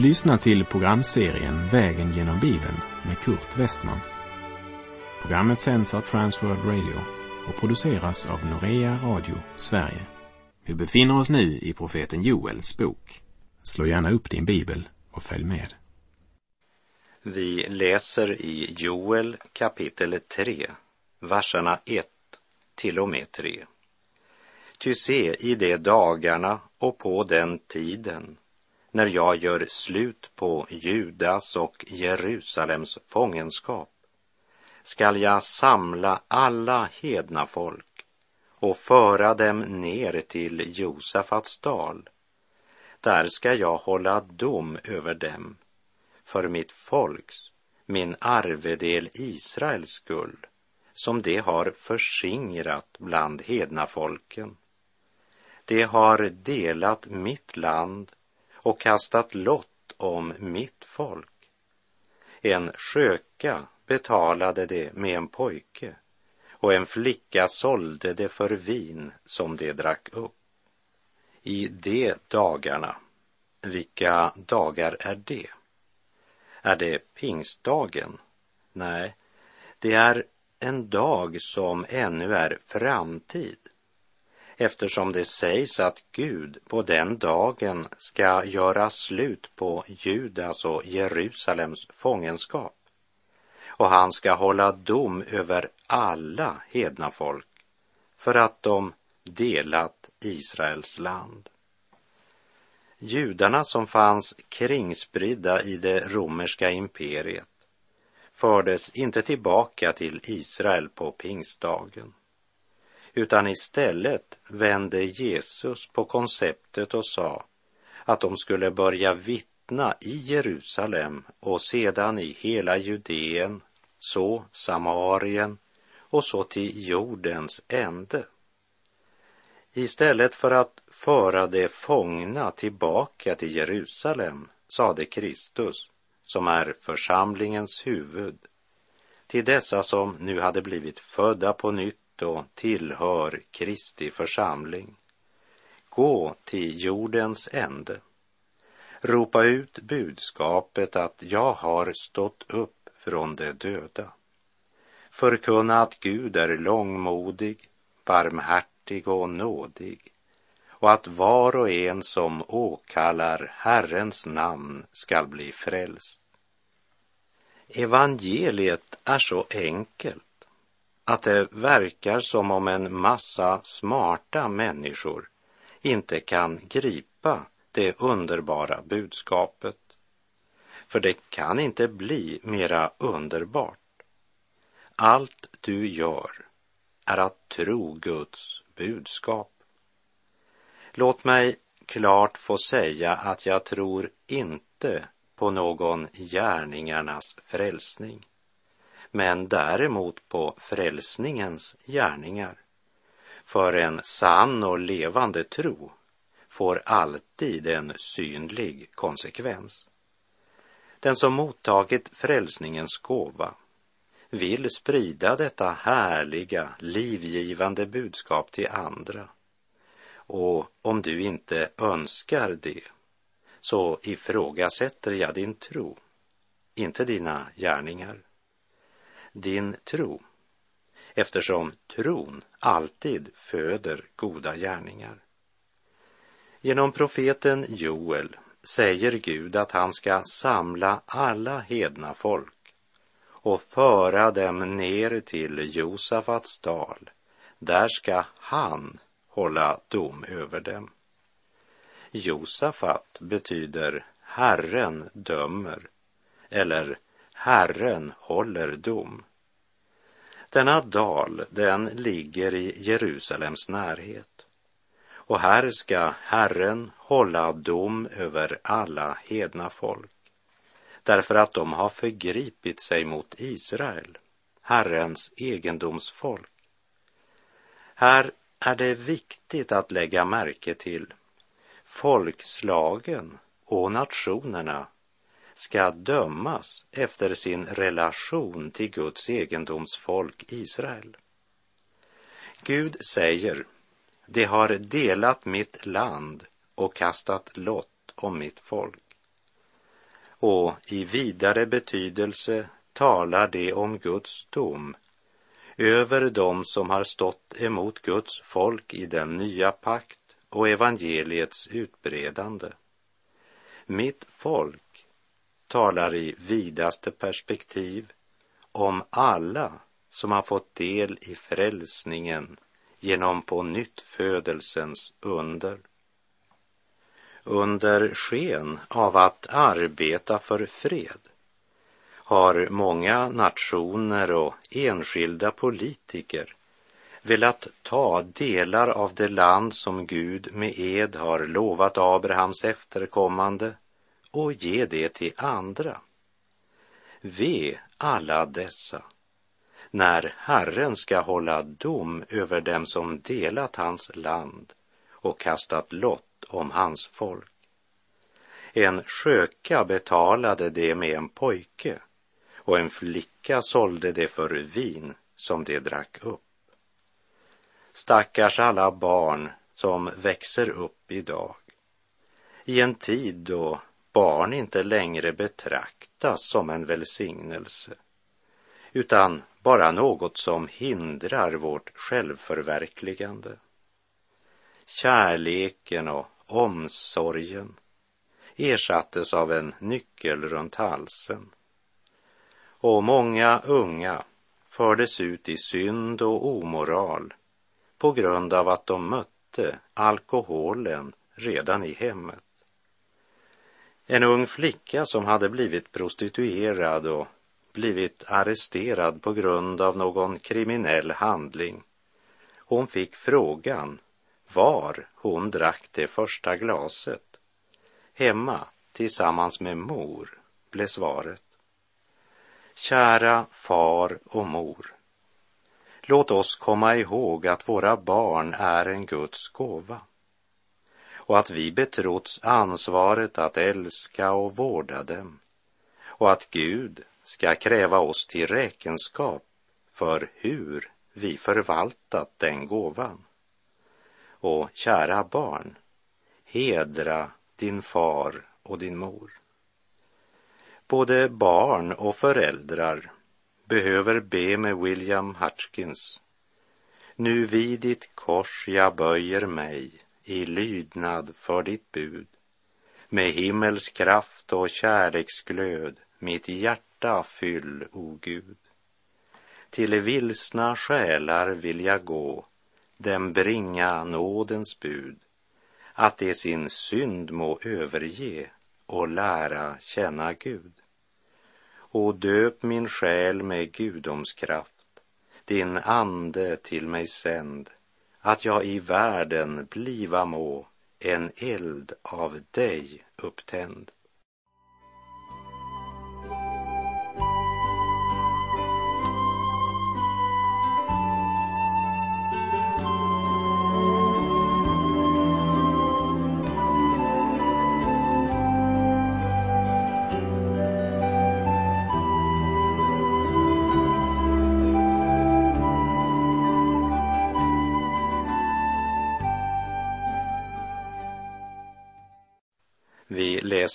Du lyssnar till programserien Vägen genom Bibeln med Kurt Westman. Programmet sänds av Transworld Radio och produceras av Norea Radio Sverige. Vi befinner oss nu i profeten Joels bok. Slå gärna upp din bibel och följ med. Vi läser i Joel kapitel 3, verserna 1 till och med 3. Ty se, i de dagarna och på den tiden när jag gör slut på Judas och Jerusalems fångenskap skall jag samla alla hedna folk och föra dem ner till Josafats dal. Där ska jag hålla dom över dem för mitt folks, min arvedel Israels skull, som de har förskingrat bland hedna folken. De har delat mitt land och kastat lott om mitt folk. En sköka betalade det med en pojke och en flicka sålde det för vin som de drack upp. I de dagarna, vilka dagar är det? Är det pingstdagen? Nej, det är en dag som ännu är framtid eftersom det sägs att Gud på den dagen ska göra slut på Judas och Jerusalems fångenskap och han ska hålla dom över alla hedna folk för att de delat Israels land. Judarna som fanns kringspridda i det romerska imperiet fördes inte tillbaka till Israel på pingstdagen utan istället vände Jesus på konceptet och sa att de skulle börja vittna i Jerusalem och sedan i hela Judeen, så Samarien och så till jordens ände. Istället för att föra de fångna tillbaka till Jerusalem sade Kristus, som är församlingens huvud, till dessa som nu hade blivit födda på nytt och tillhör Kristi församling. Gå till jordens ände. Ropa ut budskapet att jag har stått upp från de döda. Förkunna att Gud är långmodig, barmhärtig och nådig och att var och en som åkallar Herrens namn skall bli frälst. Evangeliet är så enkelt att det verkar som om en massa smarta människor inte kan gripa det underbara budskapet. För det kan inte bli mera underbart. Allt du gör är att tro Guds budskap. Låt mig klart få säga att jag tror inte på någon gärningarnas frälsning men däremot på frälsningens gärningar. För en sann och levande tro får alltid en synlig konsekvens. Den som mottagit frälsningens gåva vill sprida detta härliga, livgivande budskap till andra. Och om du inte önskar det, så ifrågasätter jag din tro, inte dina gärningar din tro eftersom tron alltid föder goda gärningar. Genom profeten Joel säger Gud att han ska samla alla hedna folk och föra dem ner till Josafats dal. Där ska han hålla dom över dem. Josafat betyder Herren dömer eller Herren håller dom. Denna dal, den ligger i Jerusalems närhet. Och här ska Herren hålla dom över alla hedna folk, därför att de har förgripit sig mot Israel, Herrens egendomsfolk. Här är det viktigt att lägga märke till folkslagen och nationerna ska dömas efter sin relation till Guds egendomsfolk Israel. Gud säger, de har delat mitt land och kastat lott om mitt folk. och i vidare betydelse talar det om Guds dom över dem som har stått emot Guds folk i den nya pakt och evangeliets utbredande. Mitt folk talar i vidaste perspektiv om alla som har fått del i frälsningen genom på nytt födelsens under. Under sken av att arbeta för fred har många nationer och enskilda politiker velat ta delar av det land som Gud med ed har lovat Abrahams efterkommande och ge det till andra. Ve alla dessa när Herren ska hålla dom över dem som delat hans land och kastat lott om hans folk. En sköka betalade det med en pojke och en flicka sålde det för vin som de drack upp. Stackars alla barn som växer upp idag i en tid då barn inte längre betraktas som en välsignelse utan bara något som hindrar vårt självförverkligande. Kärleken och omsorgen ersattes av en nyckel runt halsen. Och många unga fördes ut i synd och omoral på grund av att de mötte alkoholen redan i hemmet. En ung flicka som hade blivit prostituerad och blivit arresterad på grund av någon kriminell handling. Hon fick frågan var hon drack det första glaset. Hemma tillsammans med mor, blev svaret. Kära far och mor. Låt oss komma ihåg att våra barn är en Guds gåva och att vi betrotts ansvaret att älska och vårda dem och att Gud ska kräva oss till räkenskap för hur vi förvaltat den gåvan. Och kära barn, hedra din far och din mor. Både barn och föräldrar behöver be med William Hutchins. Nu vid ditt kors jag böjer mig i lydnad för ditt bud. Med himmels kraft och kärleksglöd mitt hjärta fyll, o Gud. Till vilsna själar vill jag gå, dem bringa nådens bud, att de sin synd må överge och lära känna Gud. Och döp min själ med gudomskraft, din ande till mig sänd, att jag i världen bliva må en eld av dig upptänd.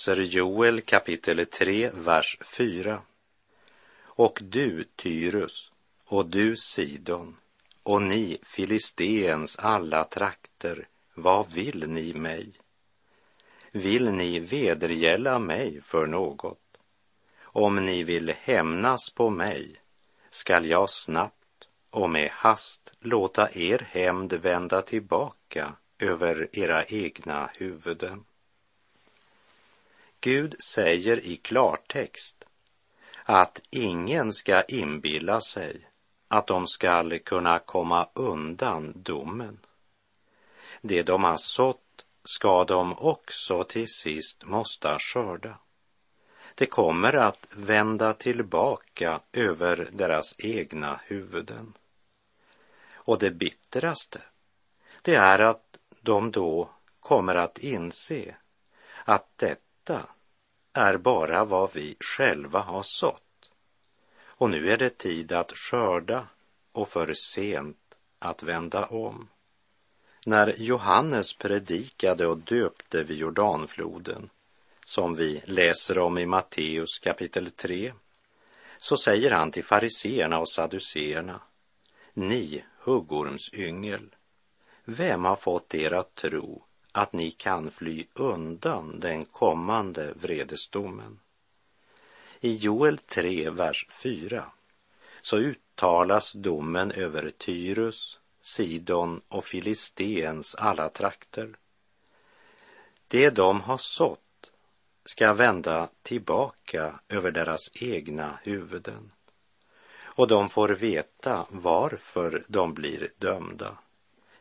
Läser Joel kapitel 3, vers 4. Och du, Tyrus, och du, Sidon, och ni, Filisteens alla trakter, vad vill ni mig? Vill ni vedergälla mig för något? Om ni vill hämnas på mig skall jag snabbt och med hast låta er hämnd vända tillbaka över era egna huvuden. Gud säger i klartext att ingen ska inbilla sig att de skall kunna komma undan domen. Det de har sått ska de också till sist måste skörda. Det kommer att vända tillbaka över deras egna huvuden. Och det bittraste, det är att de då kommer att inse att detta är bara vad vi själva har sått. Och nu är det tid att skörda och för sent att vända om. När Johannes predikade och döpte vid Jordanfloden som vi läser om i Matteus kapitel 3, så säger han till fariseerna och saduceerna, ni huggormsyngel, vem har fått er att tro att ni kan fly undan den kommande vredesdomen? I Joel 3, vers 4, så uttalas domen över Tyrus, Sidon och Filisteens alla trakter. Det de har sått ska vända tillbaka över deras egna huvuden och de får veta varför de blir dömda.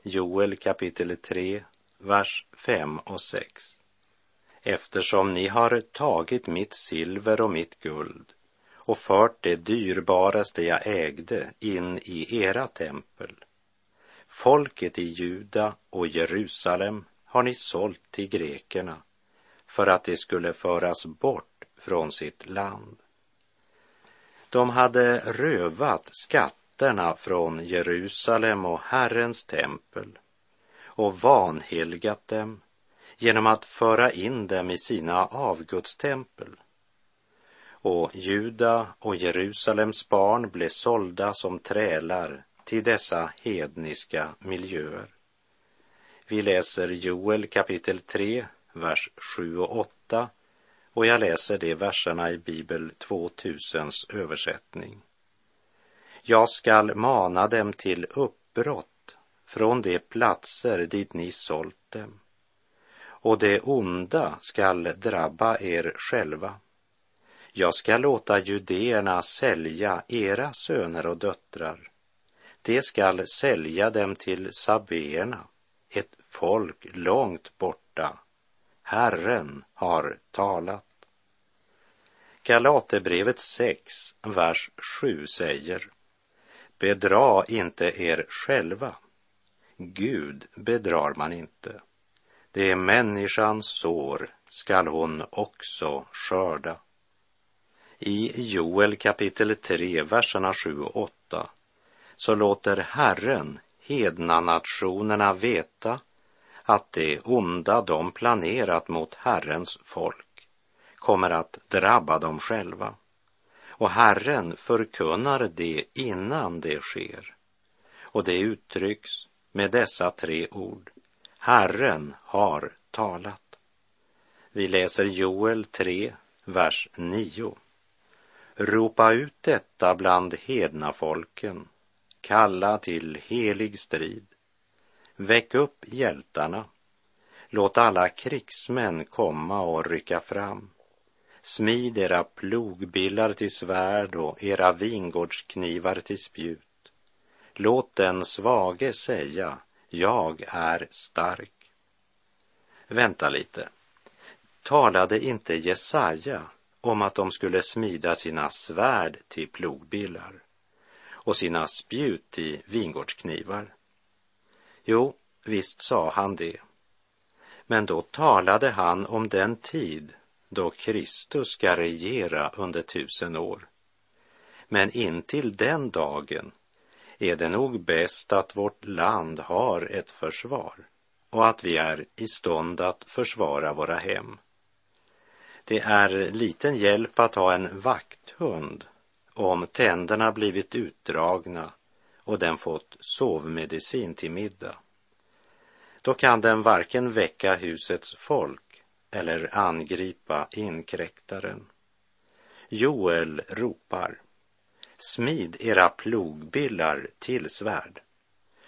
Joel kapitel 3, vers 5 och 6. Eftersom ni har tagit mitt silver och mitt guld och fört det dyrbaraste jag ägde in i era tempel. Folket i Juda och Jerusalem har ni sålt till grekerna för att de skulle föras bort från sitt land. De hade rövat skatterna från Jerusalem och Herrens tempel och vanhelgat dem genom att föra in dem i sina avgudstempel. Och Juda och Jerusalems barn blev sålda som trälar till dessa hedniska miljöer. Vi läser Joel kapitel 3, vers 7 och 8 och jag läser de verserna i Bibel 2000s översättning. Jag skall mana dem till uppbrott från de platser dit ni sålt dem och det onda skall drabba er själva. Jag ska låta judéerna sälja era söner och döttrar. De skall sälja dem till sabéerna, ett folk långt borta. Herren har talat. Galaterbrevet 6, vers 7 säger Bedra inte er själva. Gud bedrar man inte. Det är människans sår skall hon också skörda. I Joel kapitel 3, verserna 7 och 8 så låter Herren hedna nationerna veta att det onda de planerat mot Herrens folk kommer att drabba dem själva. Och Herren förkunnar det innan det sker. Och det uttrycks med dessa tre ord. Herren har talat. Vi läser Joel 3, vers 9. Ropa ut detta bland hedna folken, kalla till helig strid. Väck upp hjältarna, låt alla krigsmän komma och rycka fram. Smid era plogbillar till svärd och era vingårdsknivar till spjut. Låt den svage säga, jag är stark. Vänta lite. Talade inte Jesaja om att de skulle smida sina svärd till plogbillar och sina spjut till vingårdsknivar? Jo, visst sa han det. Men då talade han om den tid då Kristus ska regera under tusen år. Men intill den dagen är det nog bäst att vårt land har ett försvar och att vi är i stånd att försvara våra hem. Det är liten hjälp att ha en vakthund om tänderna blivit utdragna och den fått sovmedicin till middag. Då kan den varken väcka husets folk eller angripa inkräktaren. Joel ropar Smid era plogbillar till svärd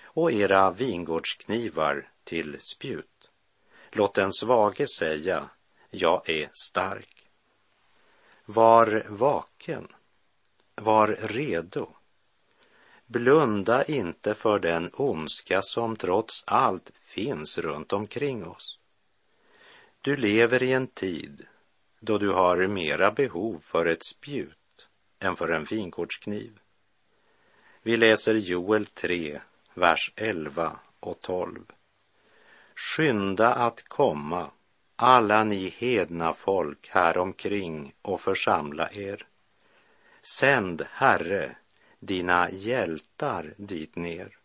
och era vingårdsknivar till spjut. Låt den svage säga, jag är stark. Var vaken, var redo. Blunda inte för den ondska som trots allt finns runt omkring oss. Du lever i en tid då du har mera behov för ett spjut än för en finkortskniv. Vi läser Joel 3, vers 11 och 12. Skynda att komma, alla ni hedna folk här omkring och församla er. Sänd, Herre, dina hjältar dit ner.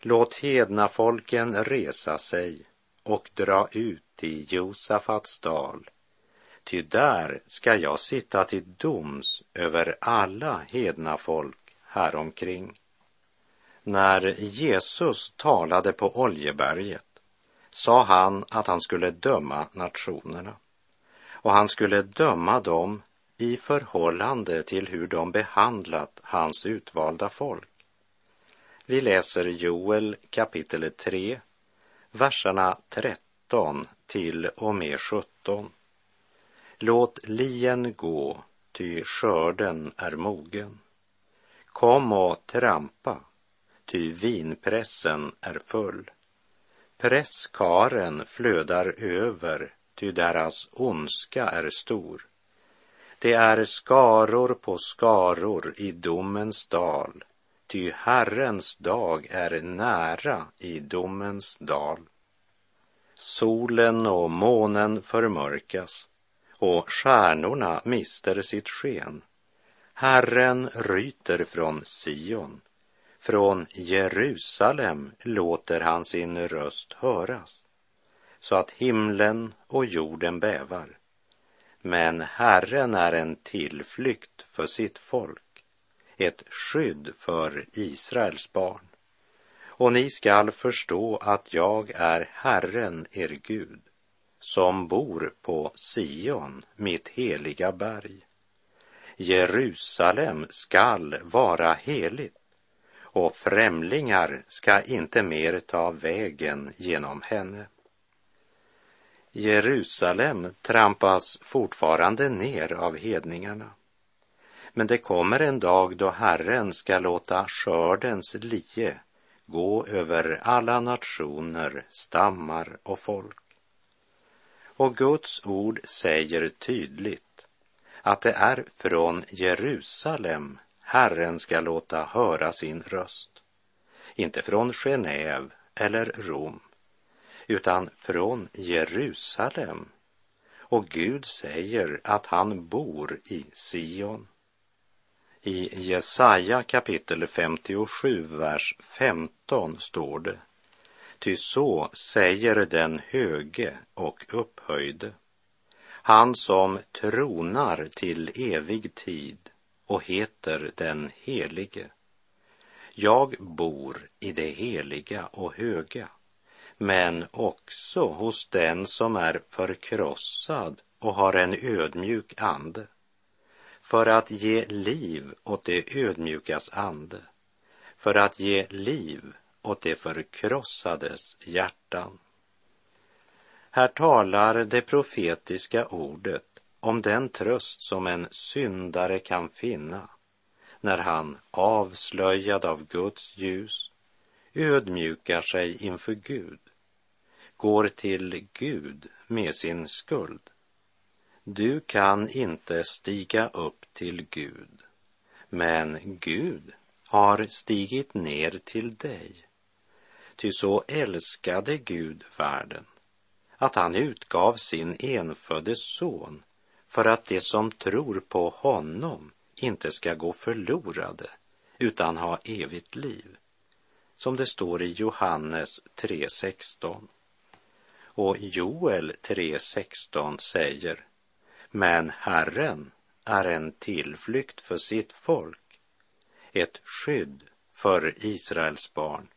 Låt hedna folken resa sig och dra ut i Josafats dal ty där ska jag sitta till doms över alla hedna folk häromkring. När Jesus talade på Oljeberget sa han att han skulle döma nationerna och han skulle döma dem i förhållande till hur de behandlat hans utvalda folk. Vi läser Joel kapitel 3, verserna 13 till och med 17. Låt lien gå, ty skörden är mogen. Kom och trampa, ty vinpressen är full. Presskaren flödar över, ty deras ondska är stor. Det är skaror på skaror i domens dal, ty Herrens dag är nära i domens dal. Solen och månen förmörkas och stjärnorna mister sitt sken. Herren ryter från Sion, från Jerusalem låter han sin röst höras, så att himlen och jorden bävar. Men Herren är en tillflykt för sitt folk, ett skydd för Israels barn. Och ni skall förstå att jag är Herren, er Gud, som bor på Sion, mitt heliga berg. Jerusalem skall vara heligt och främlingar ska inte mer ta vägen genom henne. Jerusalem trampas fortfarande ner av hedningarna. Men det kommer en dag då Herren ska låta skördens lie gå över alla nationer, stammar och folk. Och Guds ord säger tydligt att det är från Jerusalem Herren ska låta höra sin röst. Inte från Genève eller Rom, utan från Jerusalem. Och Gud säger att han bor i Sion. I Jesaja kapitel 57, vers 15 står det Ty så säger den höge och upphöjde, han som tronar till evig tid och heter den helige. Jag bor i det heliga och höga, men också hos den som är förkrossad och har en ödmjuk ande, för att ge liv åt det ödmjukas ande, för att ge liv åt det förkrossades hjärtan. Här talar det profetiska ordet om den tröst som en syndare kan finna när han, avslöjad av Guds ljus, ödmjukar sig inför Gud, går till Gud med sin skuld. Du kan inte stiga upp till Gud, men Gud har stigit ner till dig. Ty så älskade Gud världen att han utgav sin enfödde son för att de som tror på honom inte ska gå förlorade utan ha evigt liv. Som det står i Johannes 3.16. Och Joel 3.16 säger Men Herren är en tillflykt för sitt folk, ett skydd för Israels barn.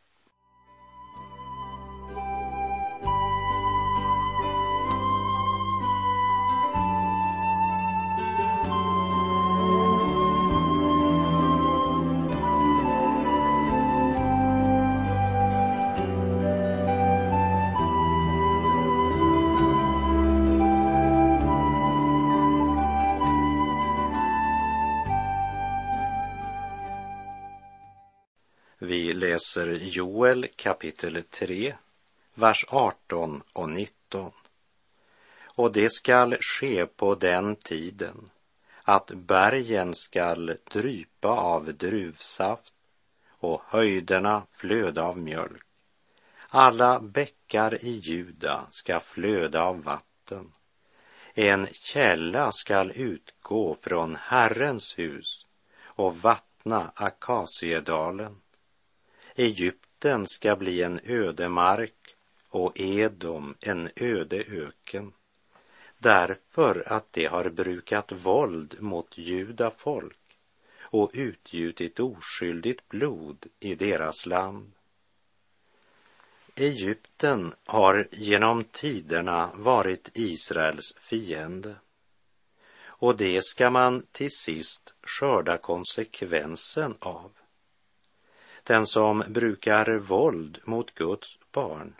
Joel kapitel 3, vers 18 och 19. Och det skall ske på den tiden att bergen skall drypa av druvsaft och höjderna flöda av mjölk. Alla bäckar i Juda ska flöda av vatten. En källa skall utgå från Herrens hus och vattna Akasiedalen. Egypten Egypten ska bli en ödemark och Edom en öde öken. därför att de har brukat våld mot juda folk och utgjutit oskyldigt blod i deras land. Egypten har genom tiderna varit Israels fiende och det ska man till sist skörda konsekvensen av. Den som brukar våld mot Guds barn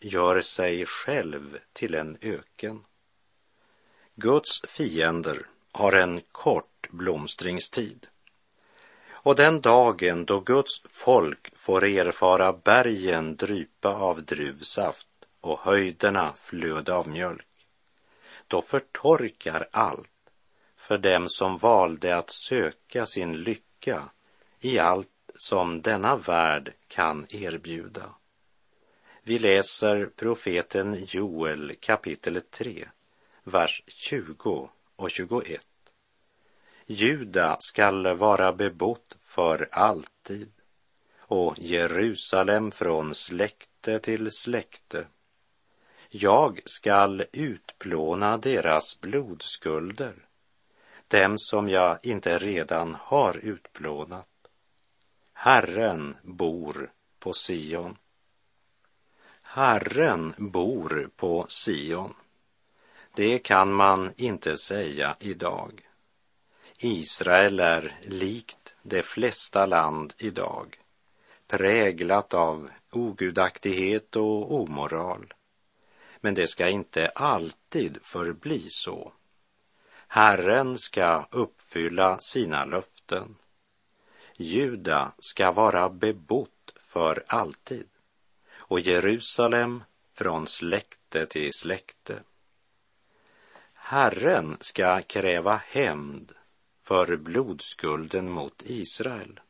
gör sig själv till en öken. Guds fiender har en kort blomstringstid. Och den dagen då Guds folk får erfara bergen drypa av druvsaft och höjderna flöda av mjölk, då förtorkar allt för dem som valde att söka sin lycka i allt som denna värld kan erbjuda. Vi läser profeten Joel kapitel 3, vers 20 och 21. Juda skall vara bebott för alltid och Jerusalem från släkte till släkte. Jag skall utplåna deras blodskulder, dem som jag inte redan har utplånat. Herren bor på Sion. Herren bor på Sion. Det kan man inte säga idag. Israel är likt de flesta land idag, präglat av ogudaktighet och omoral. Men det ska inte alltid förbli så. Herren ska uppfylla sina löften. Juda ska vara bebott för alltid och Jerusalem från släkte till släkte. Herren ska kräva hämnd för blodskulden mot Israel.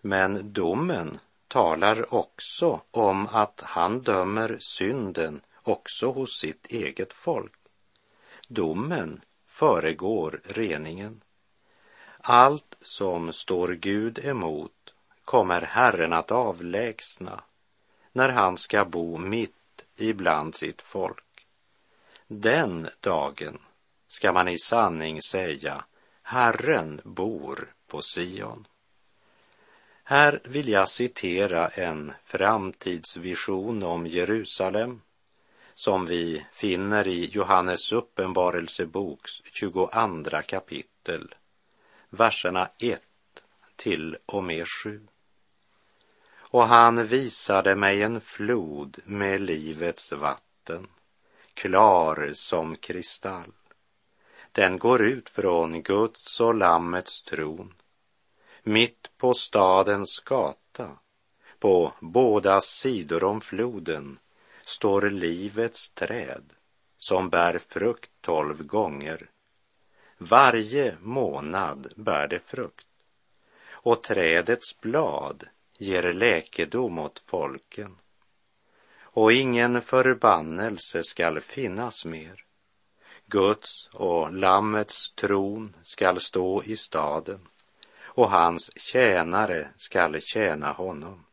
Men domen talar också om att han dömer synden också hos sitt eget folk. Domen föregår reningen. Allt som står Gud emot kommer Herren att avlägsna när han ska bo mitt ibland sitt folk. Den dagen ska man i sanning säga Herren bor på Sion. Här vill jag citera en framtidsvision om Jerusalem som vi finner i Johannes uppenbarelseboks 22 kapitel, verserna 1 till och med 7. Och han visade mig en flod med livets vatten, klar som kristall. Den går ut från Guds och Lammets tron, mitt på stadens gata, på båda sidor om floden står livets träd som bär frukt tolv gånger. Varje månad bär det frukt och trädets blad ger läkedom åt folken. Och ingen förbannelse skall finnas mer. Guds och Lammets tron skall stå i staden och hans tjänare skall tjäna honom.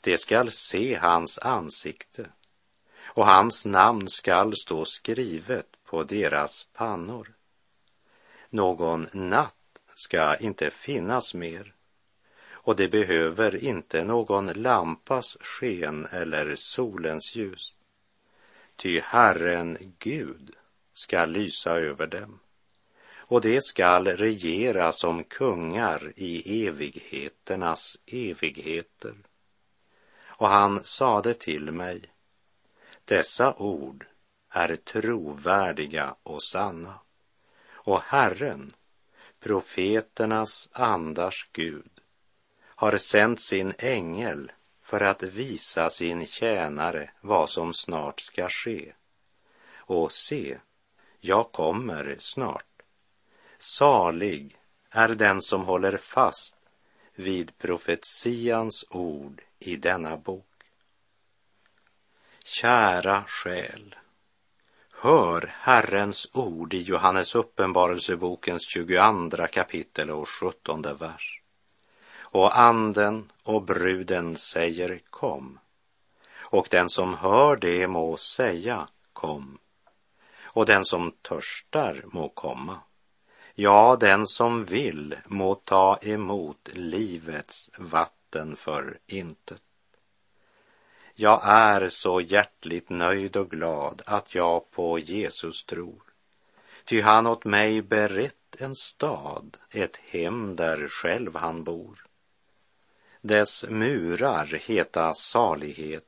De skall se hans ansikte och hans namn skall stå skrivet på deras pannor. Någon natt ska inte finnas mer och det behöver inte någon lampas sken eller solens ljus. Ty Herren Gud ska lysa över dem och det skall regera som kungar i evigheternas evigheter. Och han sade till mig, dessa ord är trovärdiga och sanna. Och Herren, profeternas andars Gud, har sänt sin ängel för att visa sin tjänare vad som snart ska ske. Och se, jag kommer snart. Salig är den som håller fast vid profetians ord i denna bok. Kära själ, hör Herrens ord i Johannes uppenbarelsebokens 22 kapitel och 17 vers. Och anden och bruden säger kom. Och den som hör det må säga kom. och den som törstar må komma. Ja, den som vill må ta emot livets vatten för intet. Jag är så hjärtligt nöjd och glad att jag på Jesus tror. Ty han åt mig berett en stad, ett hem där själv han bor. Dess murar heta salighet,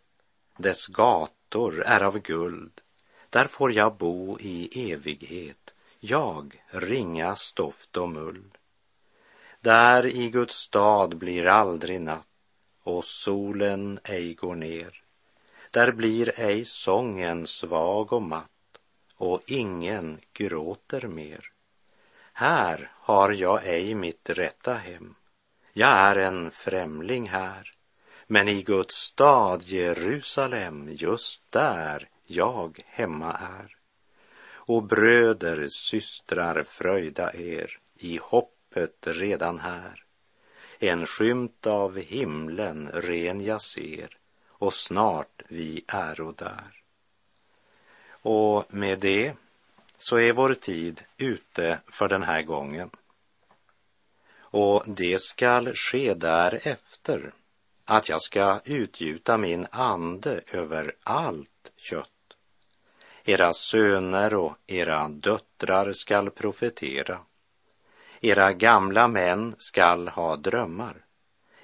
dess gator är av guld. Där får jag bo i evighet, jag ringa stoft och mull. Där i Guds stad blir aldrig natt och solen ej går ner. Där blir ej sången svag och matt och ingen gråter mer. Här har jag ej mitt rätta hem. Jag är en främling här. Men i Guds stad Jerusalem, just där jag hemma är. Och bröder, systrar, fröjda er i hoppet redan här. En skymt av himlen ren jag ser och snart vi äro där. Och med det så är vår tid ute för den här gången. Och det skall ske därefter att jag ska utgjuta min ande över allt kött. Era söner och era döttrar skall profetera. Era gamla män skall ha drömmar.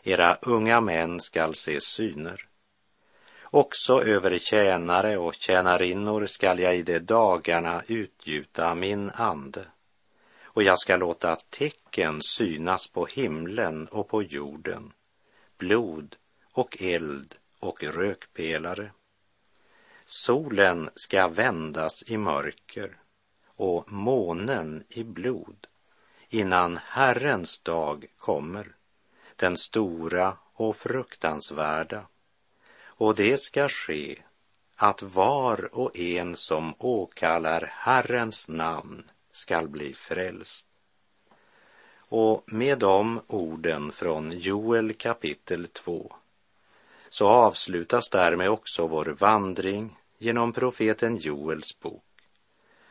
Era unga män skall se syner. Också över tjänare och tjänarinnor skall jag i de dagarna utgjuta min ande och jag ska låta tecken synas på himlen och på jorden, blod och eld och rökpelare. Solen ska vändas i mörker och månen i blod innan Herrens dag kommer, den stora och fruktansvärda och det ska ske att var och en som åkallar Herrens namn skall bli frälst. Och med de orden från Joel kapitel 2 så avslutas därmed också vår vandring genom profeten Joels bok.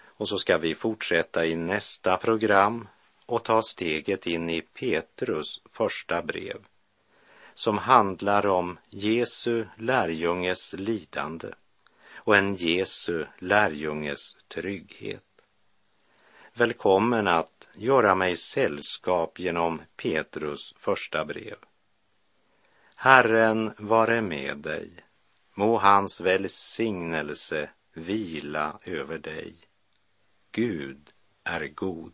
Och så ska vi fortsätta i nästa program och ta steget in i Petrus första brev som handlar om Jesu lärjunges lidande och en Jesu lärjunges trygghet. Välkommen att göra mig sällskap genom Petrus första brev. Herren vare med dig. Må hans välsignelse vila över dig. Gud är god.